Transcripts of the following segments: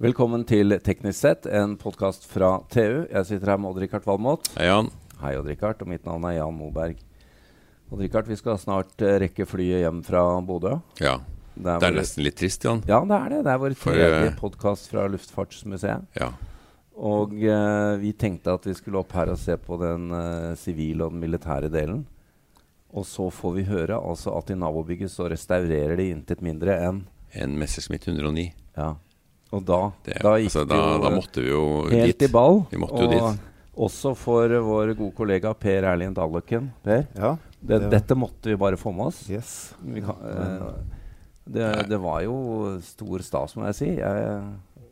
Velkommen til Teknisk sett, en podkast fra TU. Jeg sitter her med Odd-Rikard Valmot. Hei, Jan. Hei, Odd-Rikard. Og mitt navn er Jan Moberg. Odd-Rikard, vi skal snart uh, rekke flyet hjem fra Bodø. Ja. Det er, det er nesten litt trist, Jan. Ja, det er det. Det er vår tredje uh, podkast fra Luftfartsmuseet. Ja. Og uh, vi tenkte at vi skulle opp her og se på den sivile og den militære delen. Og så får vi høre altså at i nabobygget så restaurerer de intet mindre enn En Messerschmitt 109. Ja. Og da, Det, da gikk altså, det da, jo da måtte vi jo helt dit. i ball. Vi måtte jo dit. også for vår gode kollega Per Erlind Dalløkken. Per, Ja. det, det- dette måtte vi bare få med oss. Yes. Vi kan, eh, det, det var jo stor stas, må jeg si. Jeg,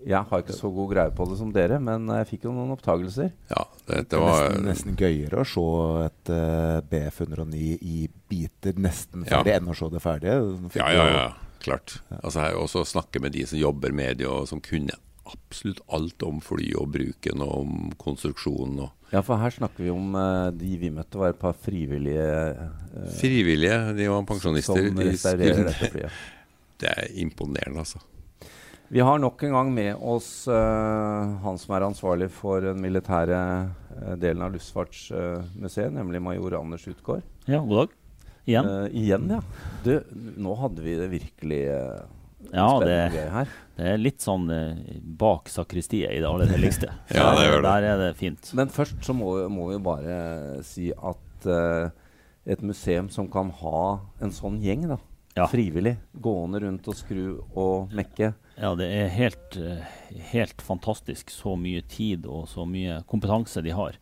jeg har ikke så god greie på det som dere, men jeg fikk jo noen opptagelser. Ja, det, Det det var nesten, nesten gøyere å se et uh, BF109 i biter nesten Ja. ferdig enn å se det ferdig. Du Ja, ja, jo- ja. Klart. Altså, her, også snakke med de som jobber med det, og som kunne absolutt alt om fly og bruken og om konstruksjonen. Og Ja, for her snakker vi om uh, de vi møtte, var et par frivillige uh, frivillige, de var pensjonister. som restaurerer dette flyet. Det er imponerende, altså. Vi har nok en gang med oss uh, han som er ansvarlig for den militære delen av Luftfartsmuseet, nemlig major Anders Utgaard. Ja, god dag. Igjen. Uh, igjen, ja. Du, nå hadde vi det virkelig uh, Ja, spennende det, her. det er litt sånn uh, bak sakristiet i det aller helligste. Ja, det gjør det. Der er det fint. Men først så må, må vi bare si at uh, et museum som kan ha en sånn gjeng, da, Ja. frivillig, gående rundt og skru og mekke Ja, det er helt, helt fantastisk så mye tid og så mye kompetanse de har.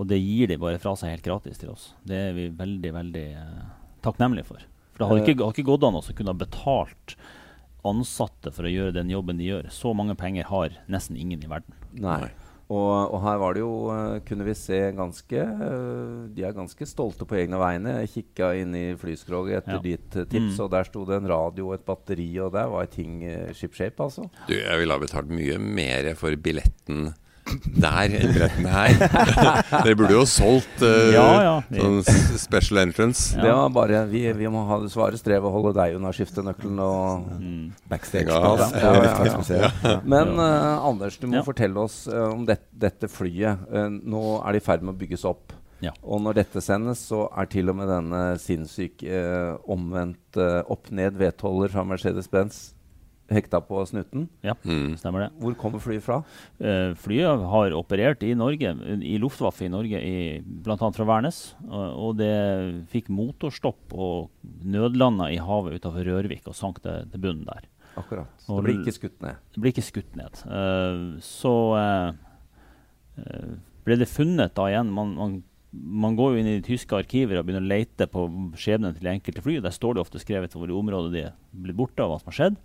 Og det gir de bare fra seg helt gratis til oss. Det er vi veldig, veldig eh, takknemlige for. For det hadde ikke, hadde ikke gått an å kunne ha betalt ansatte for å gjøre den jobben de gjør. Så mange penger har nesten ingen i verden. Nei. Og, og her var det jo, eh, kunne vi se ganske eh, De er ganske stolte på egne vegne. Jeg kikka inn i flyskroget etter Ja. ditt eh, tips, Mm. og der sto det en radio og et batteri, og der var ting shipshape, altså. Du, jeg ville ha betalt mye mer for billetten der enn billetten her. Dere burde jo solgt uh, Ja, ja. Vi- sånn special entrance. Ja. Det var bare Vi, vi må ha det svare strevet å holde deg unna skiftenøkkelen og Mm. Backstage-pass Ja, ja, ja, ja. Ja. Men uh, Anders, du må Ja. fortelle oss uh, om det, dette flyet. Nå er det i ferd med å bygges opp. Ja. Og når dette sendes, så er til og med denne sinnssyke omvendt eh, opp-ned vedholder fra Mercedes-Benz hekta på snuten. Ja, Mm. stemmer det. Hvor kommer flyet fra? Uh, flyet har operert i Norge, i Luftwaffe i Norge, i, bl.a. fra Værnes. Og, og det fikk motorstopp og nødlanda i havet utenfor Rørvik og sank det til bunnen der. Akkurat. Og det blir ikke skutt ned. Det ble ikke skutt ned. Uh, så eh, eh, ble det funnet da igjen man, man, man går jo inn i de tyske arkiver og begynner å lete på skjebnen til enkelte fly. Der står det ofte skrevet hvor i området de er blitt borte, og hva som har skjedd.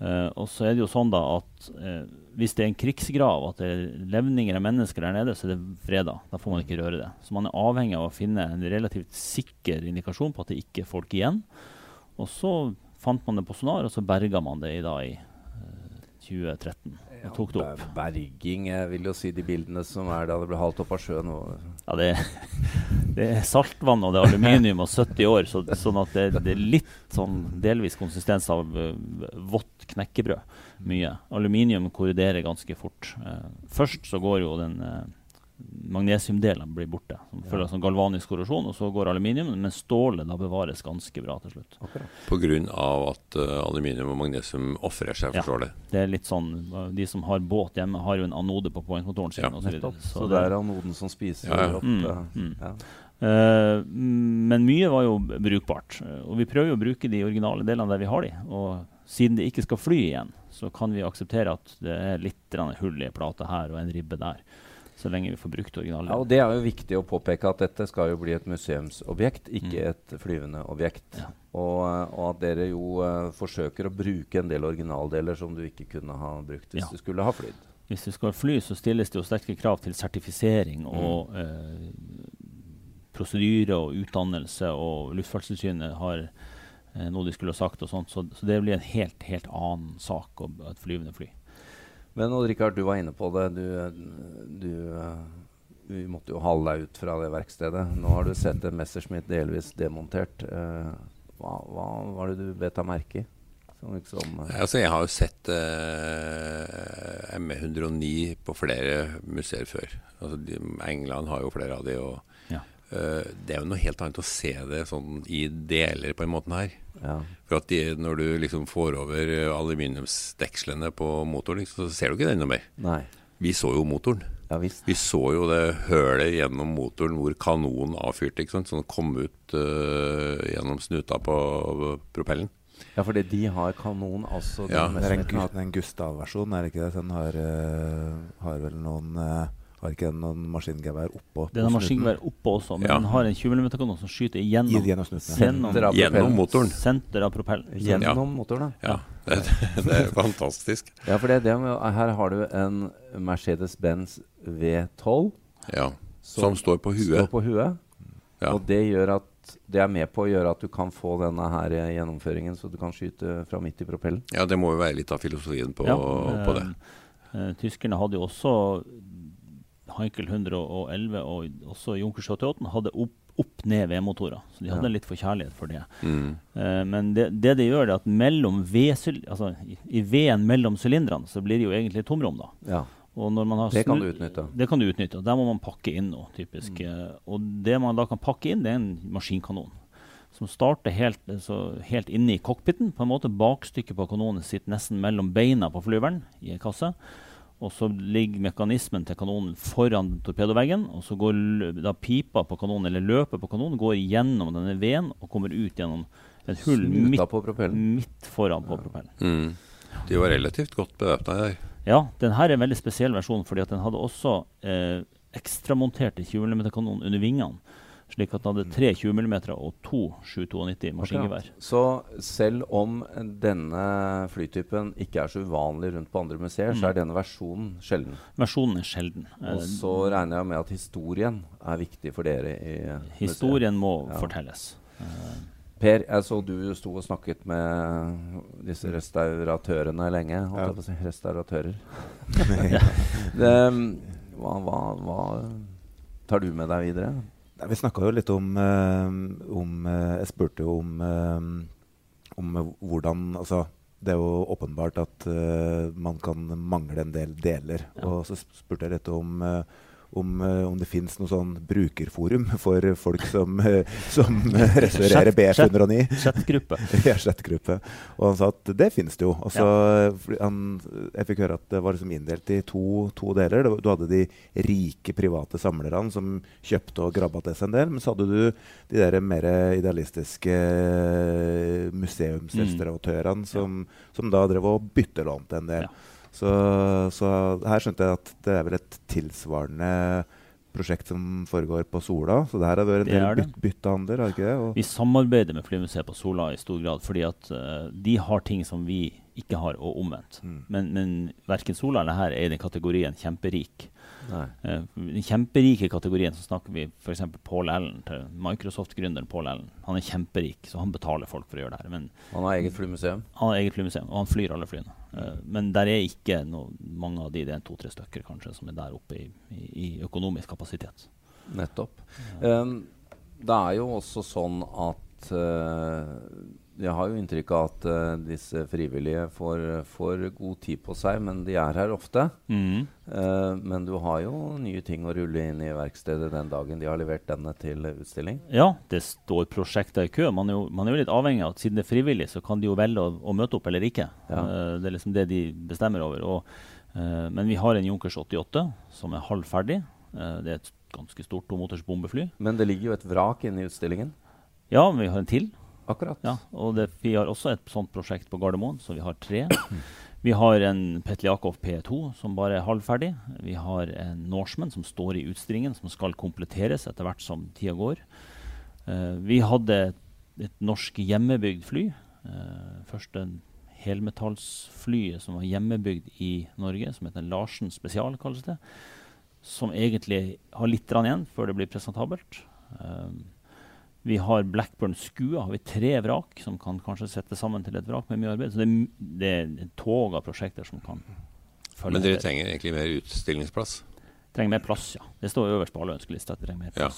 Eh, og så er det jo sånn da at uh, hvis det er en krigsgrav, at det er levninger av mennesker der nede, så er det freda. Da får man ikke røre det. Så man er avhengig av å finne en relativt sikker indikasjon på at det ikke er folk igjen. Og så fant man det på sonar, og så berga man det i, da, i uh, 2013 og tok det opp. Berging, jeg vil jo si de bildene som er da det ble halt opp av sjøen. Og, Ja, det, det er saltvann og det er aluminium og 70 år, så, sånn at det, det er litt sånn delvis konsistens av uh, vått knekkebrød. Mye. Aluminium korriderer ganske fort. Uh, først så går jo den uh, magnesiumdelen blir borte, som følger av som galvanisk korrosjon, og så går aluminium, men stålet da bevares ganske bra til slutt. akkurat. Pga. at uh, aluminium og magnesium ofrer seg, Ja. det. Det er litt sånn, De som har båt hjemme, har jo en anode på pointmotoren sin. Ja, og så videre. Så, Så det det- er anoden som spiser Ja, ja. opp Mm, eh, mm. ja. Uh, men mye var jo brukbart. Og vi prøver jo å bruke de originale delene der vi har de. Og siden det ikke skal fly igjen, så kan vi akseptere at det er litt hull i plata her og en ribbe der. Så lenge vi får brukt originalen. Ja, og Det er jo viktig å påpeke at dette skal jo bli et museumsobjekt, ikke Mm. et flyvende objekt. Ja. Og, eh, og at dere jo uh, forsøker å bruke en del originaldeler som du ikke kunne ha brukt hvis Ja. du skulle ha flydd. Hvis du skal fly, så stilles det jo sterke krav til sertifisering Mm. og eh, prosedyre og utdannelse, og Luftfartstilsynet har eh, noe de skulle ha sagt og sånt. Så, så det blir en helt, helt annen sak å et flyvende fly. Men Rikard, du var inne på det. Du, du, vi måtte jo hale deg ut fra det verkstedet. Nå har du sett Messerschmitt delvis demontert. Eh, hva, hva var det du bet deg merke i? Liksom, eh, Altså, jeg har jo sett eh, ME109 på flere museer før. Altså, de, England har jo flere av de. og Det er jo noe helt annet å se det sånn i deler på en måte her. ja. For at de, Når du liksom får over aluminiumsdekslene på motoren, liksom, så ser du ikke den noe mer. Nei. Vi så jo motoren. Ja visst. Vi så jo det hølet gjennom motoren hvor kanonen avfyrte, ikke sant? så den kom ut uh, gjennom snuta på propellen. Ja, fordi de har kanon, altså. Ja. den Det er en, en Gustav-versjon, er det ikke det? Den har, uh, har vel noen eh, Har ikke noen maskingevær oppå? Den har på maskingevær oppå også, men Ja. den har en 20 mm-kanon som skyter gjennom, Gjennom gjennom, Gjennom motoren. senter av propellen. Gjennom motoren, da. Ja, det, det er fantastisk. Ja, for det, det, med- her har du en Mercedes-Benz V12 Ja. Som står på huet. står på huet. Ja. Og det gjør at det er med på å gjøre at du kan få denne her gjennomføringen, så du kan skyte fra midt i propellen. ja, det må jo være litt av filosofien på, Ja, på det. eh, eh, tyskerne hadde jo også Heinkel 111 og også Junker 78 hadde opp, opp ned V-motorer. Så de hadde Ja. litt forkjærlighet for det. Mm. Uh, men det, det de gjør, er at mellom V-syl- altså, i, i V-en mellom sylinderne så blir det jo egentlig tomrom. da. Ja. Det kan du utnytte. Det kan du utnytte. og Der må man pakke inn noe, typisk. Eh, Og det man da kan pakke inn, det er en maskinkanon. Som starter helt, så helt inne i cockpiten. på en måte Bakstykket på kanonen sitter nesten mellom beina på flyveren i en kasse. Og så ligger mekanismen til kanonen foran torpedoveggen. Og så går da pipa på kanonen, eller løpet på kanonen går gjennom denne veden og kommer ut gjennom et hull midt, på midt foran på propellen. Mm. De var relativt godt bevæpna her. Ja, den her er en veldig spesiell versjon, fordi at den hadde også eh, ekstramonterte 20 mm-kanon under vingene. Slik at den hadde tre 20 mm og to 792 maskingevær. Så selv om denne flytypen ikke er så uvanlig rundt på andre museer, så er denne versjonen sjelden. Versjonen er sjelden. Eh, Og så regner jeg med at historien er viktig for dere i museet. historien må Ja. fortelles. Per, jeg så du sto og snakket med disse restauratørene lenge. Holdt jeg på å si. Restauratører. det, hva, hva, hva tar du med deg videre? Nei, Vi snakka jo litt om, eh, om eh, Jeg spurte jo om, eh, om hvordan Altså, det er jo åpenbart at man kan mangle en del deler. Ja. Og så spurte jeg litt om om, eh, om det fins noe sånn brukerforum for folk som, eh, som eh, restaurerer BF109. Chatgruppe. Ja, chatgruppe. Og han sa at det finnes det jo. Så, ja. han, jeg fikk høre at det var liksom inndelt i to, to deler. Du hadde de rike private samlerne som kjøpte og grabba til seg en del. Men så hadde du de der mer idealistiske museumsrestauratørene som, som da drev og byttelånte en del. Ja. Så, så her skjønte jeg at det er vel et tilsvarende prosjekt som foregår på Sola. Så det her har vært en del byt, byttehandler, har ikke det? Og, Vi samarbeider med Flymuseet på Sola i stor grad, fordi at uh, de har ting som vi ikke har, og omvendt. Mm. Men, men verken Sola eller her er i den kategorien kjemperik. Nei. Eh, den kjemperike kategorien så snakker vi f.eks. Paul Allen, til Microsoft-gründeren Paul Allen. Han er kjemperik, så han betaler folk for å gjøre det her. Men Han har eget flymuseum. han har eget flymuseum, og han flyr alle flyene. Uh, men der er ikke noe, mange av de, det er to-tre stykker kanskje, som er der oppe i, i, i økonomisk kapasitet. Nettopp. Um, det er jo også sånn at uh, Jeg har jo inntrykk av at uh, disse frivillige får, får god tid på seg, men de er her ofte. Mm. Uh, men du har jo nye ting å rulle inn i verkstedet den dagen de har levert denne til utstilling. Ja, det står prosjekter i kø. Man er, jo, man er jo litt avhengig av at siden det er frivillig, så kan de jo velge å, å møte opp eller ikke. Ja. Uh, det er liksom det de bestemmer over. Og, men vi har en Junkers 88 som er halv ferdig. Eh, det er et ganske stort tomotors bombefly. Men det ligger jo et vrak inne i utstillingen. Ja, men vi har en til. Akkurat. Ja, og det, vi har også et sånt prosjekt på Gardermoen, så vi har tre. Vi har en Petliakov P2 som bare er halvferdig. Vi har en Norseman som står i utstillingen, som skal kompletteres etter hvert som tida går. Uh, vi hadde et, et norsk hjemmebygd fly. Uh, en helmetallsflyet som var hjemmebygd i Norge, som heter Larsen Spesial, kalles det. Som egentlig har litt igjen før det blir presentabelt. Eh, vi har Blackburn Skua, har vi tre vrak som kan kanskje sette sammen til et vrak med mye arbeid. Så det, det er et tog av prosjekter som kan følge Men dere trenger egentlig mer utstillingsplass? trenger mer plass, ja. Det står øverst på alle ønskelista at vi trenger mer Ja.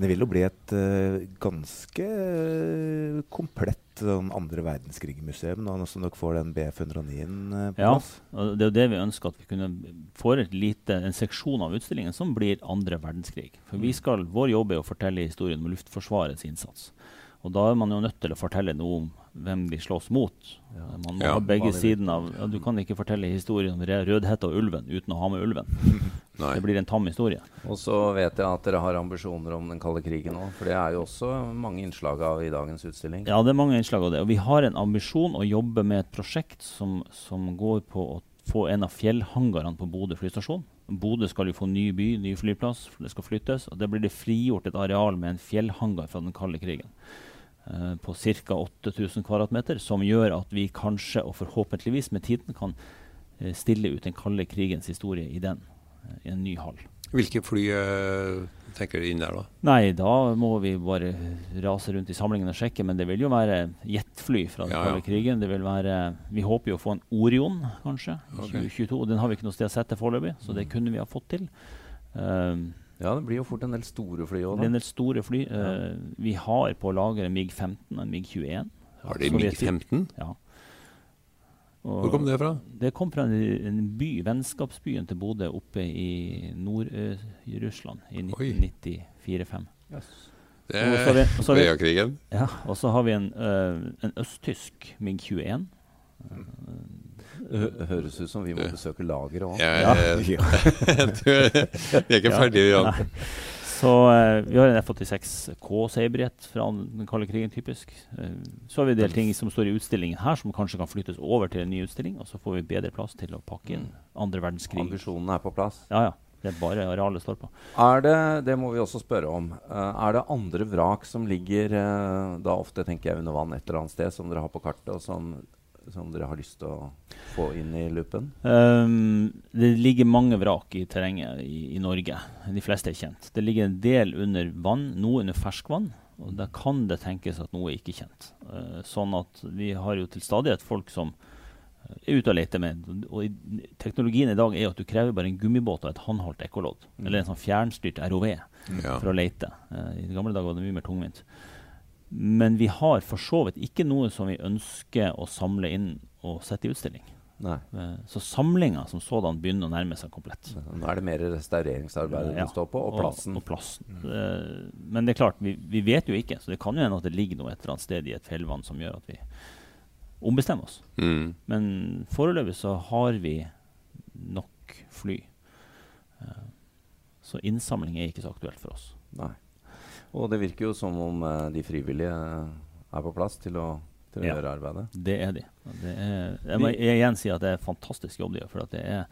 Men det vil jo bli et uh, ganske eh, komplett sånn andre verdenskrig-museum nå som dere får den BF-109-en uh, på Ja. plass? Ja, det er jo det vi ønsker, at vi kunne få et lite, en seksjon av utstillingen som blir andre verdenskrig. For vi skal, Vår jobb er å fortelle historien om Luftforsvarets innsats. Og da er man jo nødt til å fortelle noe om hvem de slåss mot. Ja. Man må Ja, ha begge sidene av ja, Du kan ikke fortelle historien om Rø- Rødhette og ulven uten å ha med ulven. Det blir en tam historie. Og så vet jeg at dere har ambisjoner om den kalde krigen òg, for det er jo også mange innslag av i dagens utstilling. Ja, det er mange innslag av det. Og vi har en ambisjon å jobbe med et prosjekt som, som går på å få en av fjellhangarene på Bodø flystasjon. Bodø skal jo få ny by, ny flyplass, for det skal flyttes. Og det blir det frigjort et areal med en fjellhangar fra den kalde krigen. Eh, på ca. 8000 kvadratmeter, som gjør at vi kanskje, og forhåpentligvis med tiden, kan eh, stille ut den kalde krigens historie i den. eh, I en ny hall. Hvilke fly tenker du inn der, da? Nei, da må vi bare rase rundt i samlingen og sjekke. Men det vil jo være jetfly fra den Ja, ja. krigen. Det vil være, vi håper jo å få en Orion, kanskje, i Ok. 2022. Den har vi ikke noe sted å sette foreløpig, så det kunne vi ha fått til. Um, Ja, det blir jo fort en del store fly òg, det er en del store fly. Uh, vi har på lageret MiG-15 og en MiG-21. Har de MiG-15? Ja. Og Hvor kom det fra? Det kom fra en, by, vennskapsbyen til Bodø oppe i Nord-Russland i Oi. 1994-5. Det er vi- Ja, og så har vi en, uh, en østtysk MiG-21. Hø- Høres ut som vi må besøke lageret òg. Ja, Ja. ja tror Vi er ikke ferdige, Jan. Nei. Så uh, vi har en F-86 K-Seibret fra den kalde krigen, typisk. Uh, så har vi en del ting som står i utstillingen her, som kanskje kan flyttes over til en ny utstilling. Og så får vi bedre plass til å pakke inn andre verdenskrig. Ambisjonene er på plass. Ja, ja. Det er bare arealet står på. Er det, det må vi også spørre om, Uh, er det andre vrak som ligger eh, da ofte tenker jeg under vann et eller annet sted, som dere har på kartet, og som, som dere har lyst til å få inn i loopen? Um, det ligger mange vrak i terrenget i, i Norge. De fleste er kjent. Det ligger en del under vann, noe under ferskvann. Og da kan det tenkes at noe er ikke kjent. Uh, sånn at vi har jo til stadighet folk som eh, er ute og leter med. Og i, teknologien i dag er jo at du krever bare en gummibåt og et håndholdt ekkolodd. Eller en sånn fjernstyrt ROV Ja. for å lete. Uh, I gamle dager var det mye mer tungvint. Men vi har for så vidt ikke noe som vi ønsker å samle inn og sette i utstilling. Nei. Eh, Så samlinga som sådan begynner å nærme seg komplett. Nå er det mer restaureringsarbeidet Ja, du står på, og plassen. Og, plassen. Mm. Men det er klart, vi, vi vet jo ikke. Så det kan jo hende at det ligger noe et eller annet sted i et fjellvann som gjør at vi ombestemmer oss. Mm. Men foreløpig så har vi nok fly. Eh, Så innsamling er ikke så aktuelt for oss. Nei. Og det virker jo som om eh, de frivillige eh, er på plass til å, til å Ja. gjøre arbeidet. Det er de. Det er, jeg må igjen si at det er fantastisk jobb de gjør. For at det, er,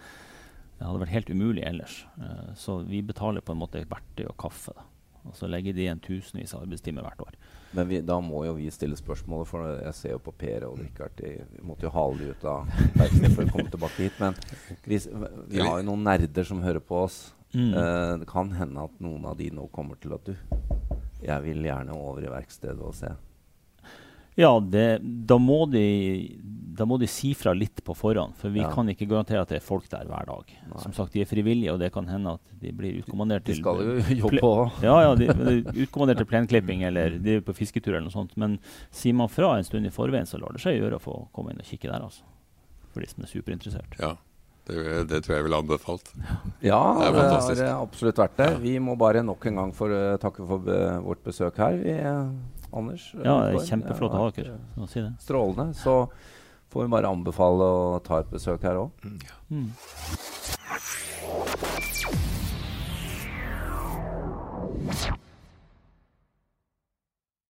det hadde vært helt umulig ellers. Eh, så vi betaler på en måte verktøy og kaffe. Da. Og så legger de igjen tusenvis av arbeidstimer hvert år. Men vi, da må jo vi stille spørsmålet, for jeg ser jo på Per og Richard de, Vi måtte jo hale de ut av verkstedet for å komme tilbake hit. Men vi, vi har jo noen nerder som hører på oss. Mm. Uh, det kan hende at noen av de nå kommer til at du Jeg vil gjerne over i verkstedet og se. Ja, det, da, må de, da må de si fra litt på forhånd. For vi Ja. kan ikke garantere at det er folk der hver dag. Nei. Som sagt, De er frivillige, og det kan hende at de blir utkommandert til De skal jo jobbe òg. Ja, ja, de, de er utkommandert til plenklipping eller de er på fisketur eller noe sånt. Men sier man fra en stund i forveien, så lar det seg gjøre å få komme inn og kikke der. altså. For de som er superinteressert. ja. Det, det tror jeg ville anbefalt. Ja, Det er det har absolutt vært det. Ja. Vi må bare nok en gang for, uh, takke for be, vårt besøk her, vi, uh, Anders. Ja, det er kjempeflott å ha dere. si eh, Strålende. Så får vi bare anbefale å ta et besøk her òg. Mm.